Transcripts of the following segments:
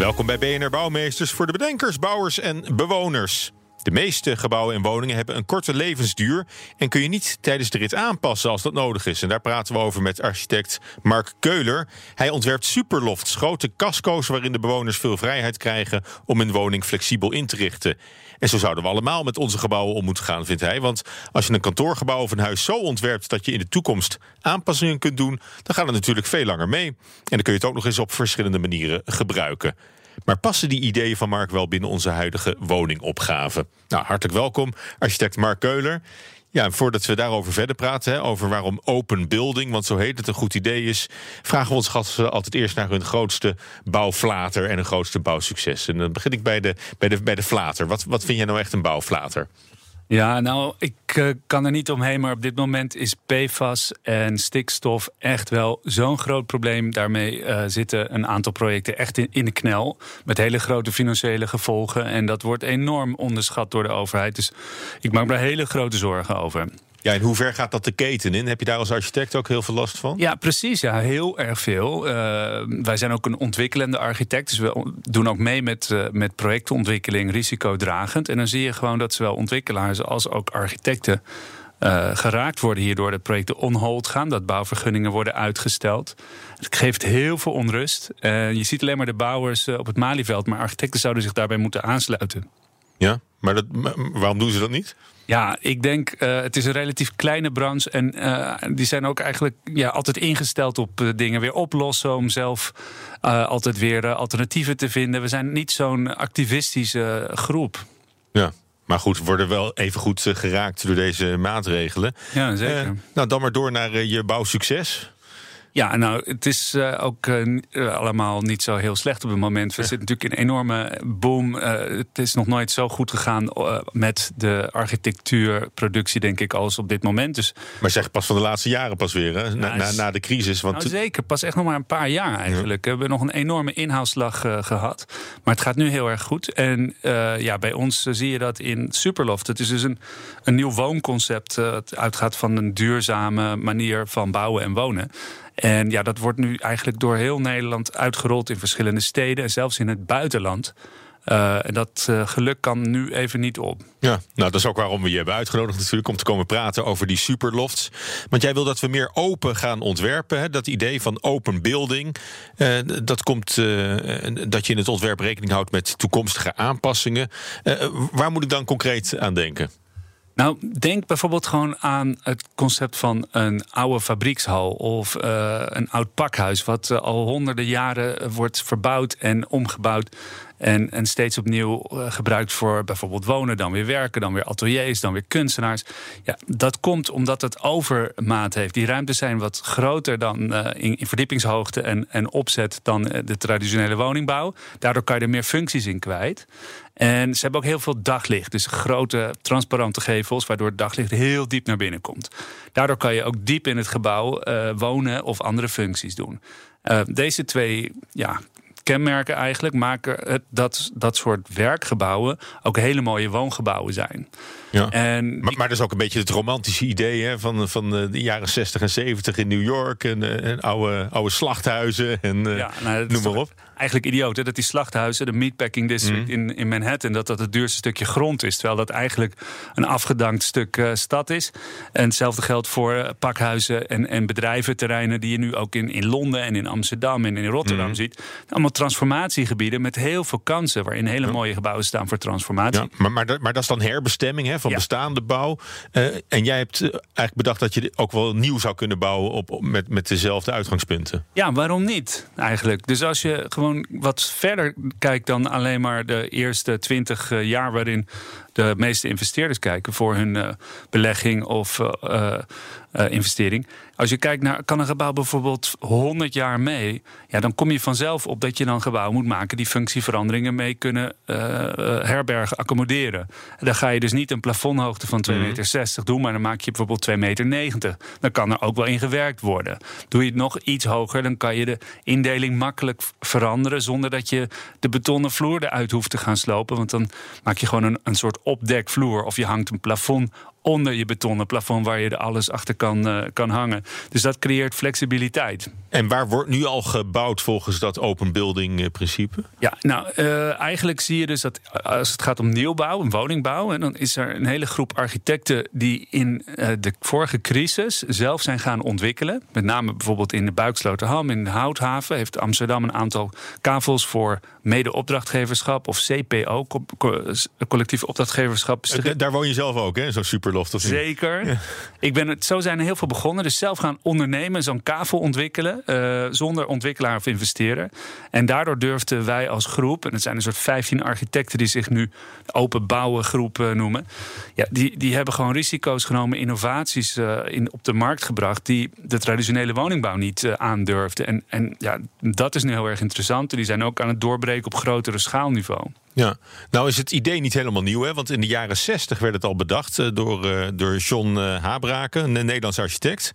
Welkom bij BNR Bouwmeesters voor de bedenkers, bouwers en bewoners. De meeste gebouwen en woningen hebben een korte levensduur en kun je niet tijdens de rit aanpassen als dat nodig is. En daar praten we over met architect Mark Keuler. Hij ontwerpt superlofts, grote casco's waarin de bewoners veel vrijheid krijgen om hun woning flexibel in te richten. En zo zouden we allemaal met onze gebouwen om moeten gaan, vindt hij. Want als je een kantoorgebouw of een huis zo ontwerpt dat je in de toekomst aanpassingen kunt doen, dan gaat het natuurlijk veel langer mee. En dan kun je het ook nog eens op verschillende manieren gebruiken. Maar passen die ideeën van Mark wel binnen onze huidige woningopgave? Nou, hartelijk welkom, architect Mark Keuler. Ja, voordat we daarover verder praten, hè, over waarom open building, want zo heet het, een goed idee is, vragen we ons gasten altijd eerst naar hun grootste bouwflater en hun grootste bouwsucces. En dan begin ik bij de, bij de, bij de flater. Wat, wat vind jij nou echt een bouwflater? Ja, nou, ik uh, kan er niet omheen, maar op dit moment is PFAS en stikstof echt wel zo'n groot probleem. Daarmee uh, zitten een aantal projecten echt in, in de knel, met hele grote financiële gevolgen. En dat wordt enorm onderschat door de overheid. Dus ik maak me daar hele grote zorgen over. Ja, en hoe ver gaat dat de keten in? Heb je daar als architect ook heel veel last van? Ja, precies. Ja, heel erg veel. Uh, wij zijn ook een ontwikkelende architect. Dus we doen ook mee met, uh, met projectontwikkeling, risicodragend. En dan zie je gewoon dat zowel ontwikkelaars als ook architecten. Uh, geraakt worden hierdoor dat projecten on hold gaan, dat bouwvergunningen worden uitgesteld. Het geeft heel veel onrust. Je ziet alleen maar de bouwers op het Malieveld, maar architecten zouden zich daarbij moeten aansluiten. Ja, maar dat, waarom doen ze dat niet? Ja, ik denk uh, het is een relatief kleine branche. En uh, die zijn ook eigenlijk ja, altijd ingesteld op uh, dingen weer oplossen. Om zelf altijd weer alternatieven te vinden. We zijn niet zo'n activistische groep. Ja. Maar goed, we worden wel even goed geraakt door deze maatregelen. Ja, zeker. nou, dan maar door naar je bouwsucces. Ja, nou, het is uh, ook uh, allemaal niet zo heel slecht op het moment. We ja. zitten natuurlijk in een enorme boom. Uh, het is nog nooit zo goed gegaan met de architectuurproductie, denk ik, als op dit moment. Dus, maar zeg pas van de laatste jaren pas weer, hè? Na, na, na de crisis. Want nou, zeker, pas echt nog maar een paar jaar eigenlijk. Ja. We hebben nog een enorme inhaalslag gehad. Maar het gaat nu heel erg goed. En ja, bij ons zie je dat in Superloft. Het is dus een, een nieuw woonconcept. het uitgaat van een duurzame manier van bouwen en wonen. En ja, dat wordt nu eigenlijk door heel Nederland uitgerold in verschillende steden en zelfs in het buitenland. Uh, en dat uh, geluk kan nu even niet op. Ja, nou dat is ook waarom we je hebben uitgenodigd natuurlijk om te komen praten over die superlofts. Want jij wil dat we meer open gaan ontwerpen. Hè? Dat idee van open building. Uh, dat komt dat je in het ontwerp rekening houdt met toekomstige aanpassingen. waar moet ik dan concreet aan denken? Nou, denk bijvoorbeeld gewoon aan het concept van een oude fabriekshal of uh, een oud pakhuis, wat uh, al honderden jaren wordt verbouwd en omgebouwd. En, en steeds opnieuw uh, gebruikt voor bijvoorbeeld wonen, dan weer werken, dan weer ateliers, dan weer kunstenaars. Ja, dat komt omdat het overmaat heeft. Die ruimtes zijn wat groter dan in, in, verdiepingshoogte en, en opzet dan de traditionele woningbouw. Daardoor kan je er meer functies in kwijt. En ze hebben ook heel veel daglicht. Dus grote transparante gevels, waardoor het daglicht heel diep naar binnen komt. Daardoor kan je ook diep in het gebouw wonen of andere functies doen. Deze twee ja, kenmerken eigenlijk maken het, dat dat soort werkgebouwen ook hele mooie woongebouwen zijn. Ja. En maar, maar dat is ook een beetje het romantische idee hè, van, van de jaren 60 en 70 in New York. En, en oude, oude slachthuizen en ja, nou, noem maar op. Eigenlijk idioot hè, dat die slachthuizen, de meatpacking district mm. in, in Manhattan, dat dat het duurste stukje grond is. Terwijl dat eigenlijk een afgedankt stuk uh, stad is. En hetzelfde geldt voor pakhuizen en, en bedrijventerreinen die je nu ook in, in Londen en in Amsterdam en in Rotterdam mm. ziet. Allemaal transformatiegebieden met heel veel kansen, waarin hele mooie gebouwen staan voor transformatie. Ja, maar, maar, maar dat is dan herbestemming hè, van ja. bestaande bouw. Uh, en jij hebt eigenlijk bedacht dat je ook wel nieuw zou kunnen bouwen op, op, met, met dezelfde uitgangspunten. Ja, waarom niet eigenlijk? Dus als je gewoon wat verder kijkt dan alleen maar de eerste twintig jaar waarin de meeste investeerders kijken voor hun uh, belegging of uh, investering. Als je kijkt naar, kan een gebouw bijvoorbeeld 100 jaar mee? Ja, dan kom je vanzelf op dat je dan een gebouw moet maken die functieveranderingen mee kunnen uh, herbergen, accommoderen. En dan ga je dus niet een plafondhoogte van 2,60 mhm. meter doen, maar dan maak je bijvoorbeeld 2,90 meter. Dan kan er ook wel in gewerkt worden. Doe je het nog iets hoger, dan kan je de indeling makkelijk veranderen zonder dat je de betonnen vloer eruit hoeft te gaan slopen. Want dan maak je gewoon een, een soort opdekvloer of je hangt een plafond onder je betonnen plafond waar je er alles achter kan, uh, kan hangen. Dus dat creëert flexibiliteit. En waar wordt nu al gebouwd volgens dat open building eh, principe? Ja, nou uh, eigenlijk zie je dus dat als het gaat om nieuwbouw en woningbouw, en dan is er een hele groep architecten die in uh, de vorige crisis zelf zijn gaan ontwikkelen. Met name bijvoorbeeld in de Buiksloterham, in de Houthaven, heeft Amsterdam een aantal kavels voor mede-opdrachtgeverschap of CPO, collectief opdrachtgeverschap. Daar woon je zelf ook, hè? Zo'n super Zeker. Ik ben het, zo zijn er heel veel begonnen. Dus zelf gaan ondernemen, zo'n kavel ontwikkelen. Uh, zonder ontwikkelaar of investeerder. En daardoor durfden wij als groep, en het zijn een soort 15 architecten die zich nu open bouwen groep uh, noemen. Ja, die, die hebben gewoon risico's genomen, innovaties uh, in, op de markt gebracht. die de traditionele woningbouw niet aandurfden. En, en ja, dat is nu heel erg interessant. Die zijn ook aan het doorbreken op grotere schaalniveau. Ja, nou is het idee niet helemaal nieuw, hè? want in de jaren 60 werd het al bedacht uh, door, uh, door John uh, Habraken, een Nederlands architect.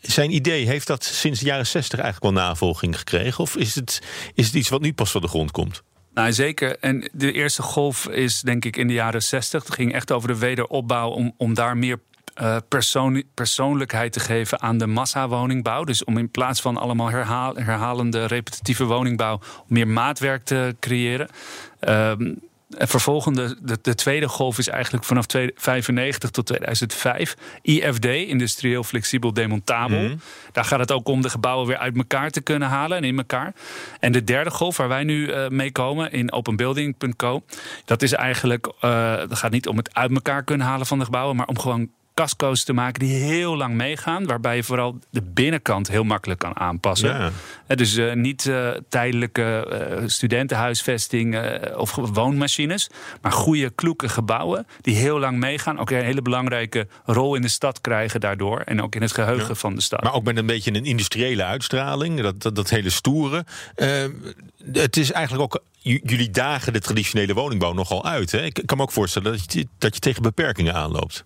zijn idee, heeft dat sinds de jaren 60 eigenlijk wel navolging gekregen? Of is het, is het iets wat nu pas van de grond komt? Nou, zeker. En de eerste golf is denk ik in de jaren 60. Het ging echt over de wederopbouw om, om daar meer uh, persoon, persoonlijkheid te geven aan de massawoningbouw. Dus om in plaats van allemaal herhaal, herhalende repetitieve woningbouw meer maatwerk te creëren. Um, en vervolgende, de, de, tweede golf is eigenlijk vanaf 1995 tot 2005. IFD, industrieel flexibel demontabel. Mhm. Daar gaat het ook om de gebouwen weer uit elkaar te kunnen halen en in elkaar. En de derde golf waar wij nu uh, mee komen in openbuilding.co. Dat is eigenlijk, uh, dat gaat niet om het uit elkaar kunnen halen van de gebouwen, maar om gewoon casco's te maken die heel lang meegaan. Waarbij je vooral de binnenkant heel makkelijk kan aanpassen. Ja. Dus uh, niet uh, tijdelijke uh, studentenhuisvesting of woonmachines. Maar goede, kloeke gebouwen die heel lang meegaan. Ook een hele belangrijke rol in de stad krijgen daardoor. En ook in het geheugen ja. van de stad. Maar ook met een beetje een industriële uitstraling. Dat, dat, dat hele stoere. het is eigenlijk ook jullie dagen de traditionele woningbouw nogal uit. Hè? Ik kan me ook voorstellen dat je, dat je tegen beperkingen aanloopt.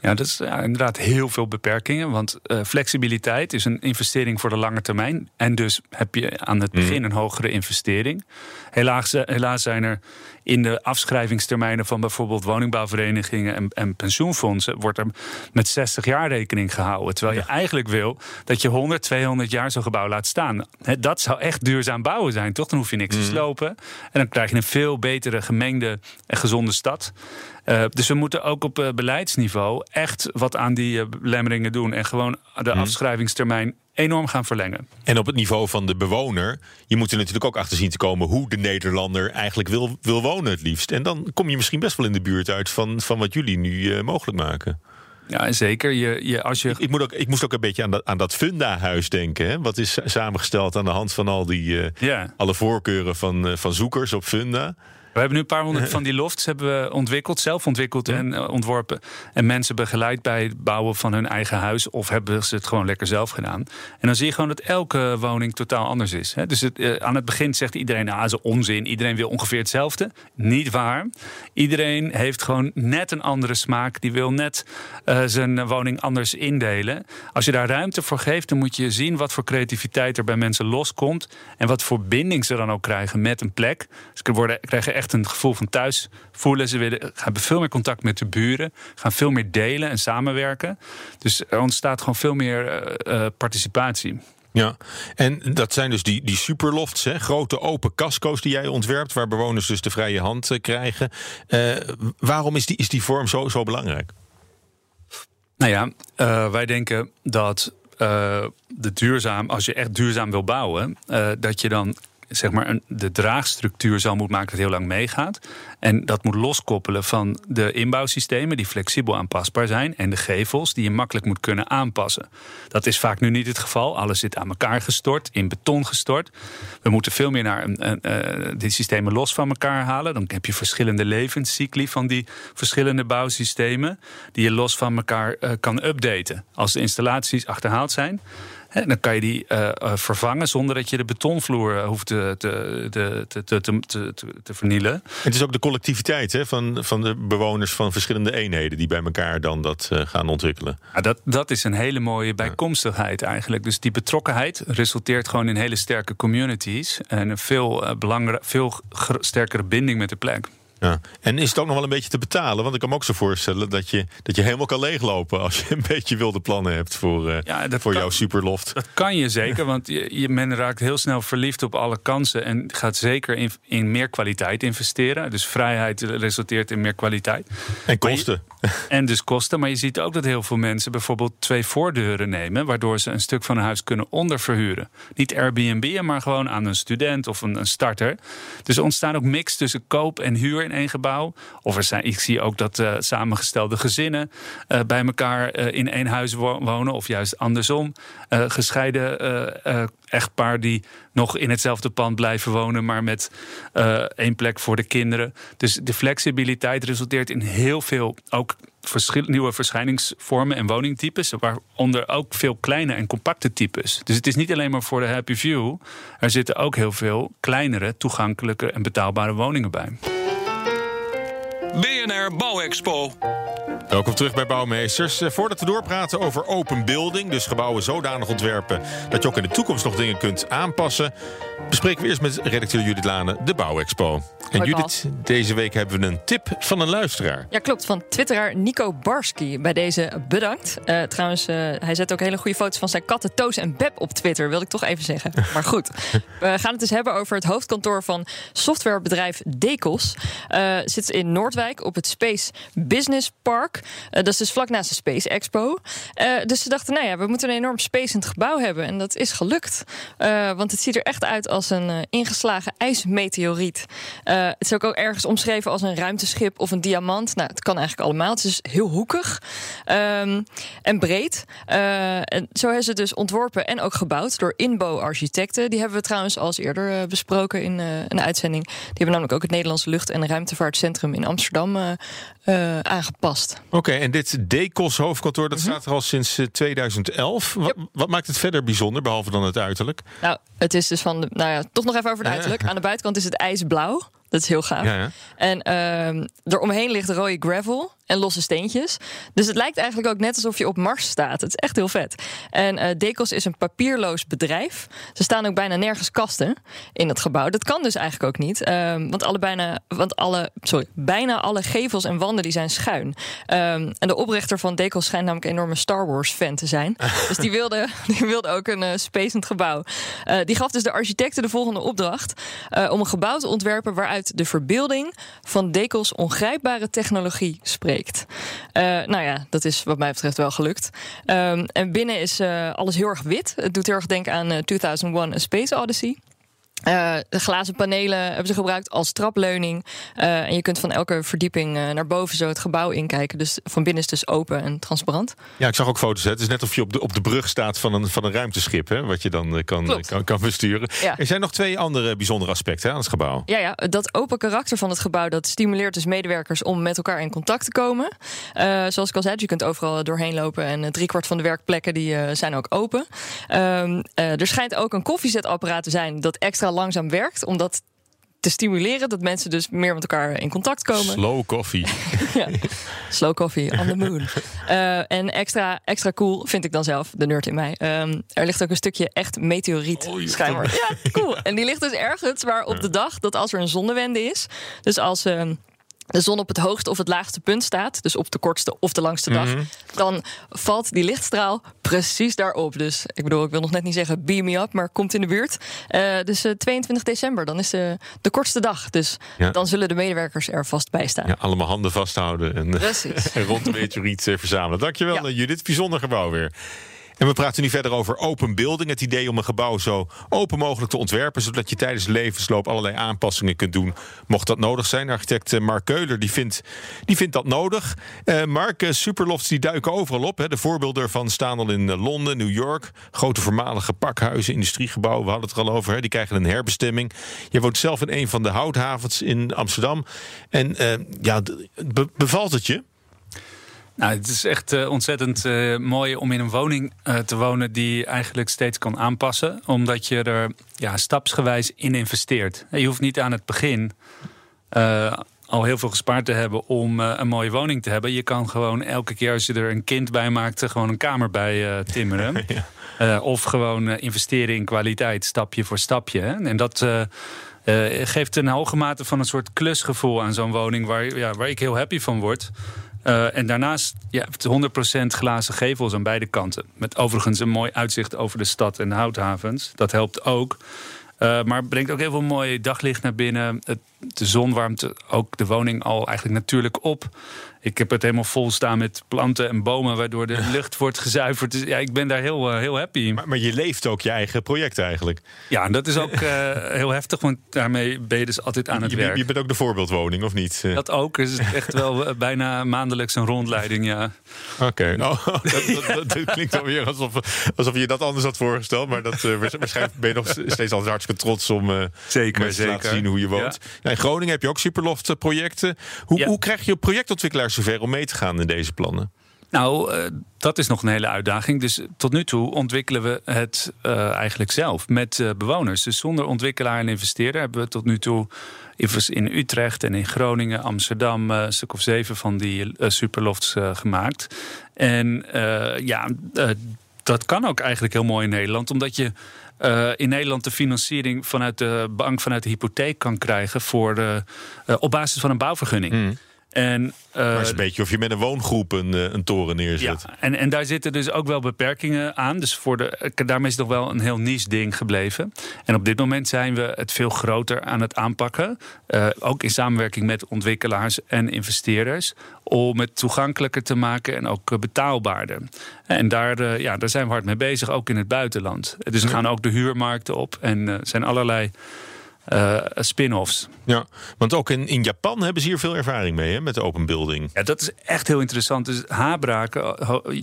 Ja, dat is ja, inderdaad heel veel beperkingen. Want uh, flexibiliteit is een investering voor de lange termijn. En dus heb je aan het begin mhm. een hogere investering. Helaas, eh, helaas zijn er in de afschrijvingstermijnen van bijvoorbeeld woningbouwverenigingen en, en pensioenfondsen wordt er met 60 jaar rekening gehouden. Terwijl je eigenlijk wil dat je 100, 200 jaar zo'n gebouw laat staan. dat zou echt duurzaam bouwen zijn, toch? Dan hoef je niks te mhm. slopen. En dan krijg je een veel betere gemengde en gezonde stad. Uh, dus we moeten ook op uh, beleidsniveau echt wat aan die uh, belemmeringen doen. En gewoon de mhm. afschrijvingstermijn enorm gaan verlengen. En op het niveau van de bewoner, je moet er natuurlijk ook achter zien te komen hoe de Nederlander eigenlijk wil, wil wonen het liefst. En dan kom je misschien best wel in de buurt uit van, van wat jullie nu mogelijk maken. Ja, zeker. Je, je, als je... Ik, moet ook, ik moest ook een beetje aan dat, aan dat Funda-huis denken. Hè? Wat is samengesteld aan de hand van al die ja. alle voorkeuren van, van zoekers op Funda. We hebben nu een paar honderd van die lofts hebben we ontwikkeld, zelf ontwikkeld en uh, ontworpen. En mensen begeleid bij het bouwen van hun eigen huis. Of hebben ze het gewoon lekker zelf gedaan. En dan zie je gewoon dat elke woning totaal anders is. Dus het, uh, aan het begin zegt iedereen, ah, is onzin. Iedereen wil ongeveer hetzelfde. Niet waar. Iedereen heeft gewoon net een andere smaak. Die wil net uh, zijn woning anders indelen. Als je daar ruimte voor geeft, dan moet je zien wat voor creativiteit er bij mensen loskomt. En wat voor binding ze dan ook krijgen met een plek. Ze worden, krijgen echt echt een gevoel van thuis voelen. Ze willen, hebben veel meer contact met de buren, gaan veel meer delen en samenwerken. Dus er ontstaat gewoon veel meer uh, participatie. Ja, en dat zijn dus die, die superlofts, hè? grote open casco's die jij ontwerpt, waar bewoners dus de vrije hand uh, krijgen. Uh, waarom is die, is die vorm zo, zo belangrijk? Nou ja, wij denken dat de duurzaam, als je echt duurzaam wil bouwen, dat je dan zeg maar een, de draagstructuur zo moet maken dat heel lang meegaat. En dat moet loskoppelen van de inbouwsystemen die flexibel aanpasbaar zijn. En de gevels die je makkelijk moet kunnen aanpassen. Dat is vaak nu niet het geval. Alles zit aan elkaar gestort, in beton gestort. We moeten veel meer naar een, een, uh, die systemen los van elkaar halen. Dan heb je verschillende levenscycli van die verschillende bouwsystemen. Die je los van elkaar kan updaten. Als de installaties achterhaald zijn en dan kan je die uh, vervangen zonder dat je de betonvloer eh, hoeft te, te, te, te, te, te, te vernielen. Het is ook de collectiviteit hè, van, van de bewoners van verschillende eenheden die bij elkaar dan dat uh, gaan ontwikkelen. Ja, dat, dat is een hele mooie bijkomstigheid eigenlijk. Dus die betrokkenheid resulteert gewoon in hele sterke communities en een veel, uh, veel sterkere binding met de plek. Ja. En is het ook nog wel een beetje te betalen? Want ik kan me ook zo voorstellen dat je, dat je helemaal kan leeglopen als je een beetje wilde plannen hebt voor, uh, ja, voor kan, jouw superloft. Dat kan je zeker, want je, je, men raakt heel snel verliefd op alle kansen en gaat zeker in, in meer kwaliteit investeren. Dus vrijheid resulteert in meer kwaliteit. En kosten. en dus kosten. Maar je ziet ook dat heel veel mensen bijvoorbeeld twee voordeuren nemen, waardoor ze een stuk van een huis kunnen onderverhuren. Niet Airbnb, maar gewoon aan een student of een, een starter. Dus er ontstaan ook mix tussen koop en huur één gebouw. Of er zijn, ik zie ook dat uh, samengestelde gezinnen uh, bij elkaar uh, in één huis wonen, of juist andersom. gescheiden echtpaar die nog in hetzelfde pand blijven wonen, maar met één plek voor de kinderen. Dus de flexibiliteit resulteert in heel veel ook nieuwe verschijningsvormen en woningtypes, waaronder ook veel kleine en compacte types. Dus het is niet alleen maar voor de happy view. Er zitten ook heel veel kleinere, toegankelijke en betaalbare woningen bij. BNR Bouwexpo. Welkom terug bij Bouwmeesters. Eh, voordat we doorpraten over open building, dus gebouwen zodanig ontwerpen dat je ook in de toekomst nog dingen kunt aanpassen, bespreken we eerst met redacteur Judith Lane de Bouwexpo. En Judith, deze week hebben we een tip van een luisteraar. Ja, klopt. Van twitteraar Nico Barski. Bij deze bedankt. Uh, trouwens, uh, hij zet ook hele goede foto's van zijn katten Toos en Beb op Twitter. Wilde ik toch even zeggen. Maar goed, we gaan het dus hebben over het hoofdkantoor van softwarebedrijf Decos. Uh, zit in Noordwijk op het Space Business Park. dat is dus vlak naast de Space Expo. dus ze dachten, nou ja, we moeten een enorm spacend gebouw hebben. En dat is gelukt. want het ziet er echt uit als een ingeslagen ijsmeteoriet. Het is ook, ook ergens omschreven als een ruimteschip of een diamant. Nou, het kan eigenlijk allemaal. Het is heel hoekig um, en breed. En zo hebben ze het dus ontworpen en ook gebouwd door Inbo-architecten. Die hebben we trouwens al eens eerder besproken in een uitzending. Die hebben namelijk ook het Nederlandse Lucht- en Ruimtevaartcentrum in Amsterdam aangepast. Oké, okay, en dit Decos hoofdkantoor, dat mm -hmm. staat er al sinds 2011. Yep. Wat, maakt het verder bijzonder, behalve dan het uiterlijk? Nou, het is dus van, de, nou ja, toch nog even over het uiterlijk. Aan de buitenkant is het ijsblauw. Dat is heel gaaf. Ja, ja. En uh, eromheen ligt rode gravel en losse steentjes. Dus het lijkt eigenlijk ook net alsof je op Mars staat. Het is echt heel vet. En uh, Decos is een papierloos bedrijf. Ze staan ook bijna nergens kasten in het gebouw. Dat kan dus eigenlijk ook niet. Um, want, alle bijna, want alle, sorry, bijna alle gevels en wanden die zijn schuin. Um, en de oprichter van Decos schijnt namelijk een enorme Star Wars fan te zijn. dus die wilde, die wilde ook een uh, spacend gebouw. Uh, die gaf dus de architecten de volgende opdracht. om een gebouw te ontwerpen waaruit de verbeelding van Decos ongrijpbare technologie spreekt. Uh, nou ja, dat is wat mij betreft wel gelukt. Um, en binnen is uh, alles heel erg wit. Het doet heel erg denken aan uh, 2001 A Space Odyssey. Uh, de glazen panelen hebben ze gebruikt als trapleuning. Uh, en je kunt van elke verdieping uh, naar boven zo het gebouw inkijken. Dus van binnen is het dus open en transparant. Ja, ik zag ook foto's. Hè. Het is net of je op de, op de brug staat van een, van een ruimteschip. Hè, wat je dan kan, kan, kan, besturen. Ja. Er zijn nog twee andere bijzondere aspecten hè, aan het gebouw. Ja, ja, dat open karakter van het gebouw... dat stimuleert dus medewerkers om met elkaar in contact te komen. zoals ik al zei, je kunt overal doorheen lopen. En driekwart van de werkplekken die, zijn ook open. Ehm, er schijnt ook een koffiezetapparaat te zijn... dat extra langzaam werkt, omdat te stimuleren dat mensen dus meer met elkaar in contact komen. Slow coffee. ja, slow coffee on the moon. Uh, en extra, extra cool vind ik dan zelf, de nerd in mij. Um, er ligt ook een stukje echt meteoriet oh, schijnbaar. Ja, cool. En die ligt dus ergens waar op de dag dat als er een zonnewende is, dus als uh, de zon op het hoogste of het laagste punt staat, dus op de kortste of de langste dag, mm -hmm. dan valt die lichtstraal precies daarop. Dus ik bedoel, ik wil nog net niet zeggen beam me up, maar komt in de buurt. Uh, dus uh, 22 december, dan is de, de kortste dag. Dus ja. dan zullen de medewerkers er vast bij staan. Ja, allemaal handen vasthouden en, en rond de meteoriet verzamelen. Dankjewel, ja. Judith. Bijzonder gebouw weer. En we praten nu verder over open building. Het idee om een gebouw zo open mogelijk te ontwerpen, zodat je tijdens de levensloop allerlei aanpassingen kunt doen, mocht dat nodig zijn. Architect eh, Mark Keuler die vindt, die vindt dat nodig. Uh, Mark, uh, superlofts die duiken overal op. Hè. De voorbeelden ervan staan al in Londen, New York. Grote voormalige pakhuizen, industriegebouwen, we hadden het er al over. Hè. Die krijgen een herbestemming. Je woont zelf in een van de houthavens in Amsterdam. En ja, bevalt het je? Nou, het is echt uh, ontzettend uh, mooi om in een woning uh, te wonen die eigenlijk steeds kan aanpassen. Omdat je er ja, stapsgewijs in investeert. Je hoeft niet aan het begin al heel veel gespaard te hebben om een mooie woning te hebben. Je kan gewoon elke keer als je er een kind bij maakt, gewoon een kamer bij timmeren. ja. of gewoon investeren in kwaliteit, stapje voor stapje. Hè? En dat. geeft een hoge mate van een soort klusgevoel aan zo'n woning waar, ja, waar ik heel happy van word. Uh, en daarnaast ja, 100% glazen gevels aan beide kanten. Met overigens een mooi uitzicht over de stad en de houthavens. Dat helpt ook. Uh, maar brengt ook heel veel mooi daglicht naar binnen. Het, de zon warmt ook de woning al eigenlijk natuurlijk op. Ik heb het helemaal vol staan met planten en bomen, waardoor de lucht wordt gezuiverd. Dus ja, ik ben daar heel, uh, heel happy. Maar, maar, je leeft ook je eigen project eigenlijk. Ja, en dat is ook uh, heel heftig, want daarmee ben je dus altijd aan het je, werk. Je bent ook de voorbeeldwoning, of niet? Dat ook. Het is echt wel bijna maandelijks een rondleiding, ja. Oké, okay. nou, dat, dat, klinkt alweer alsof, alsof je dat anders had voorgesteld. Maar dat, uh, waarschijnlijk ben je nog steeds al hartstikke trots om zeker, zeker. te laten zien hoe je woont. Ja. in Groningen heb je ook superloft projecten. Hoe, ja. hoe krijg je projectontwikkelaars zover om mee te gaan in deze plannen? Nou, uh, dat is nog een hele uitdaging. Dus tot nu toe ontwikkelen we het uh, eigenlijk zelf met uh, bewoners. Dus zonder ontwikkelaar en investeerder hebben we tot nu toe in Utrecht en in Groningen, Amsterdam, een stuk of zeven van die superlofts gemaakt. En ja, dat kan ook eigenlijk heel mooi in Nederland, omdat je. Uh, in Nederland de financiering vanuit de bank, vanuit de hypotheek kan krijgen voor de, uh, op basis van een bouwvergunning. Mm. En, uh, maar is een beetje of je met een woongroep een, een toren neerzet. Ja, en, en daar zitten dus ook wel beperkingen aan. Dus voor de, daarmee is het nog wel een heel niche ding gebleven. En op dit moment zijn we het veel groter aan het aanpakken. Uh, ook in samenwerking met ontwikkelaars en investeerders. Om het toegankelijker te maken en ook betaalbaarder. En daar, uh, ja, daar zijn we hard mee bezig, ook in het buitenland. Dus we gaan ook de huurmarkten op. En er zijn allerlei uh, spin-offs. Ja, want ook in, in Japan hebben ze hier veel ervaring mee hè, met open building. Ja, dat is echt heel interessant. Dus Habraken,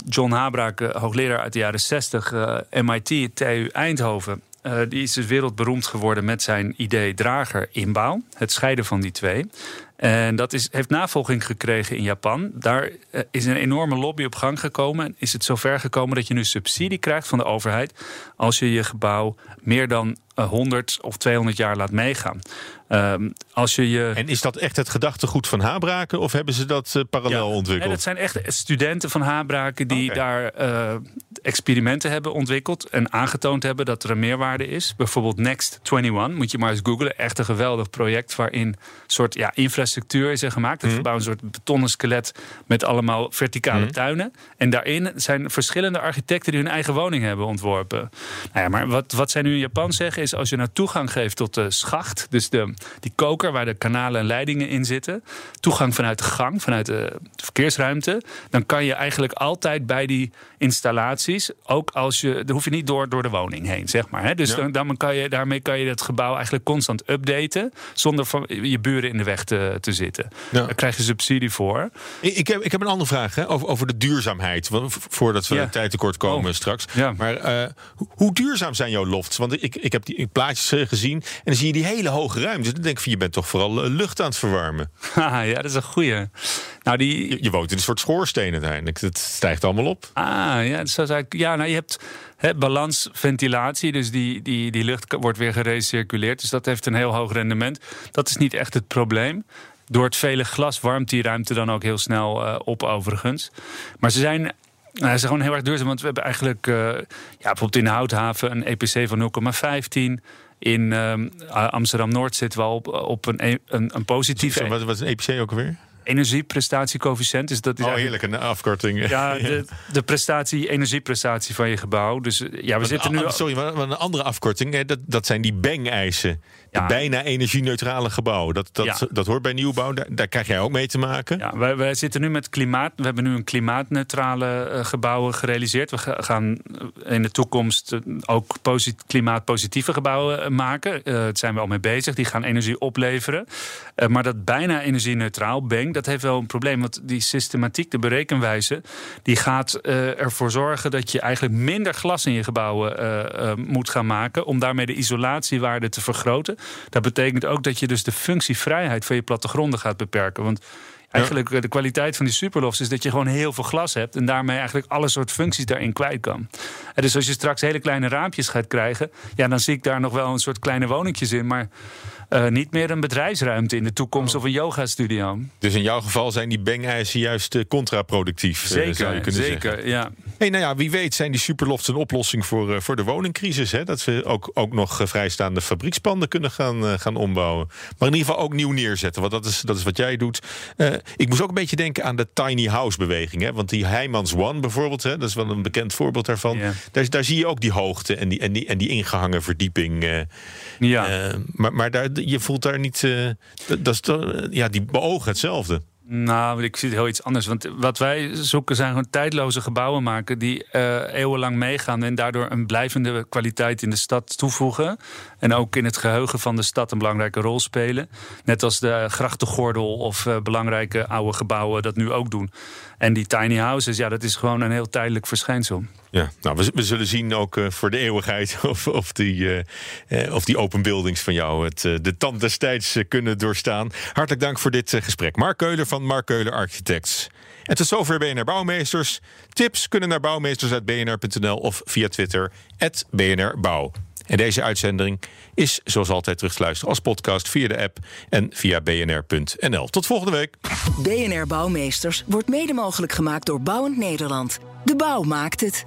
John Habraken, hoogleraar uit de jaren 60, uh, MIT, TU Eindhoven. Uh, die is dus wereldberoemd geworden met zijn idee drager inbouw. Het scheiden van die twee. En dat is, heeft navolging gekregen in Japan. Daar is een enorme lobby op gang gekomen. En is het zover gekomen dat je nu subsidie krijgt van de overheid. als je je gebouw meer dan 100 of 200 jaar laat meegaan. Um, als je je... En is dat echt het gedachtegoed van Habraken of hebben ze dat uh, parallel ja, ontwikkeld? Nee, dat zijn echt studenten van Habraken die okay. daar uh, experimenten hebben ontwikkeld en aangetoond hebben dat er een meerwaarde is. Bijvoorbeeld Next 21, moet je maar eens googlen. Echt een geweldig project waarin soort ja, infrastructuur is er gemaakt. Het mm. gebouw een soort betonnen skelet met allemaal verticale mm. tuinen. En daarin zijn verschillende architecten die hun eigen woning hebben ontworpen. Nou ja, maar wat, wat zij nu in Japan zeggen is als je nou toegang geeft tot de schacht, dus de, die koker waar de kanalen en leidingen in zitten, toegang vanuit de gang, vanuit de verkeersruimte, dan kan je eigenlijk altijd bij die installaties, ook als je, dan hoef je niet door, door de woning heen, zeg maar. Hè? Dus ja. dan, dan kan je, daarmee kan je het gebouw eigenlijk constant updaten, zonder van je buren in de weg te, te zitten. Ja. Daar krijg je subsidie voor. Ik, ik, heb, ik heb een andere vraag hè, over, over de duurzaamheid, voordat we ja. tijd tekort komen oh. straks. Ja. Maar uh, hoe duurzaam zijn jouw lofts? Want ik, ik heb die plaatjes eh, gezien en dan zie je die hele hoge ruimte. Dan denk ik van je bent toch vooral lucht aan het verwarmen. ja, dat is een goeie. Nou, die... je, je woont in een soort schoorsteen uiteindelijk. Het stijgt allemaal op. Ah, ja, ja nou, je hebt hè, balansventilatie. Dus die, die, die lucht wordt weer gerecirculeerd. Dus dat heeft een heel hoog rendement. Dat is niet echt het probleem. Door het vele glas warmt die ruimte dan ook heel snel uh, op, overigens. Maar ze zijn nou, ze gewoon heel erg duurzaam. Want we hebben eigenlijk uh, ja, bijvoorbeeld in Houthaven een EPC van 0,15. In uh, Amsterdam Noord zitten we al op, op een, een, een positieve. Wat, wat is een EPC ook alweer? Energieprestatiecoëfficiënt. Dus dat is oh, heerlijk, een afkorting. Ja, de, de prestatie, energieprestatie van je gebouw. Dus ja, we zitten nu... Sorry, maar een andere afkorting, dat, dat zijn die bang-eisen. De bijna energie-neutrale gebouw. Dat, dat, dat hoort bij nieuwbouw, daar, daar, krijg jij ook mee te maken. Ja, wij, wij zitten nu met klimaat. We hebben nu een klimaatneutrale uh, gebouwen gerealiseerd. We gaan in de toekomst ook klimaatpositieve gebouwen maken. Uh, daar zijn we al mee bezig. Die gaan energie opleveren. Uh, maar dat bijna energie-neutraal, bang, dat heeft wel een probleem. Want die systematiek, de berekenwijze, die gaat ervoor zorgen dat je eigenlijk minder glas in je gebouwen moet gaan maken. Om daarmee de isolatiewaarde te vergroten. Dat betekent ook dat je dus de functievrijheid van je plattegronden gaat beperken. Want Eigenlijk de kwaliteit van die superlofts is dat je gewoon heel veel glas hebt en daarmee eigenlijk alle soort functies daarin kwijt kan. En dus als je straks hele kleine raampjes gaat krijgen, ja, dan zie ik daar nog wel een soort kleine woningjes in, maar uh, niet meer een bedrijfsruimte in de toekomst oh. of een yoga-studio. Dus in jouw geval zijn die bang-eisen juist uh, contraproductief, zeker, uh, zou je kunnen zeker, zeggen. ja. Hey, nou ja, wie weet zijn die superlofts een oplossing voor, voor de woningcrisis. Hè? Dat we ook, ook nog vrijstaande fabriekspanden kunnen gaan, gaan ombouwen. Maar in ieder geval ook nieuw neerzetten, want dat is, dat is wat jij doet. ik moest ook een beetje denken aan de tiny house beweging. Hè? Want die Heijmans One bijvoorbeeld, hè? dat is wel een bekend voorbeeld daarvan. Daar, daar zie je ook die hoogte en die, en die, en die ingehangen verdieping. ja. maar, maar daar je voelt daar niet. Uh, dat is toch, ja, die beogen hetzelfde. Nou, ik zie het heel iets anders. Want wat wij zoeken zijn gewoon tijdloze gebouwen maken die uh, eeuwenlang meegaan en daardoor een blijvende kwaliteit in de stad toevoegen. En ook in het geheugen van de stad een belangrijke rol spelen. Net als de grachtengordel of belangrijke oude gebouwen dat nu ook doen. En die tiny houses, ja, dat is gewoon een heel tijdelijk verschijnsel. Ja, nou, we, zullen zien ook uh, voor de eeuwigheid of, of, die, uh, of die open buildings van jou het de tand destijds kunnen doorstaan. Hartelijk dank voor dit gesprek. Mark Keuler van Mark Keuler Architects. En tot zover BNR Bouwmeesters. Tips kunnen naar bouwmeesters.bnr.nl of via Twitter, @bnrbouw. En deze uitzending is zoals altijd terug te luisteren als podcast via de app en via bnr.nl. Tot volgende week. BNR Bouwmeesters wordt mede mogelijk gemaakt door Bouwend Nederland. De bouw maakt het.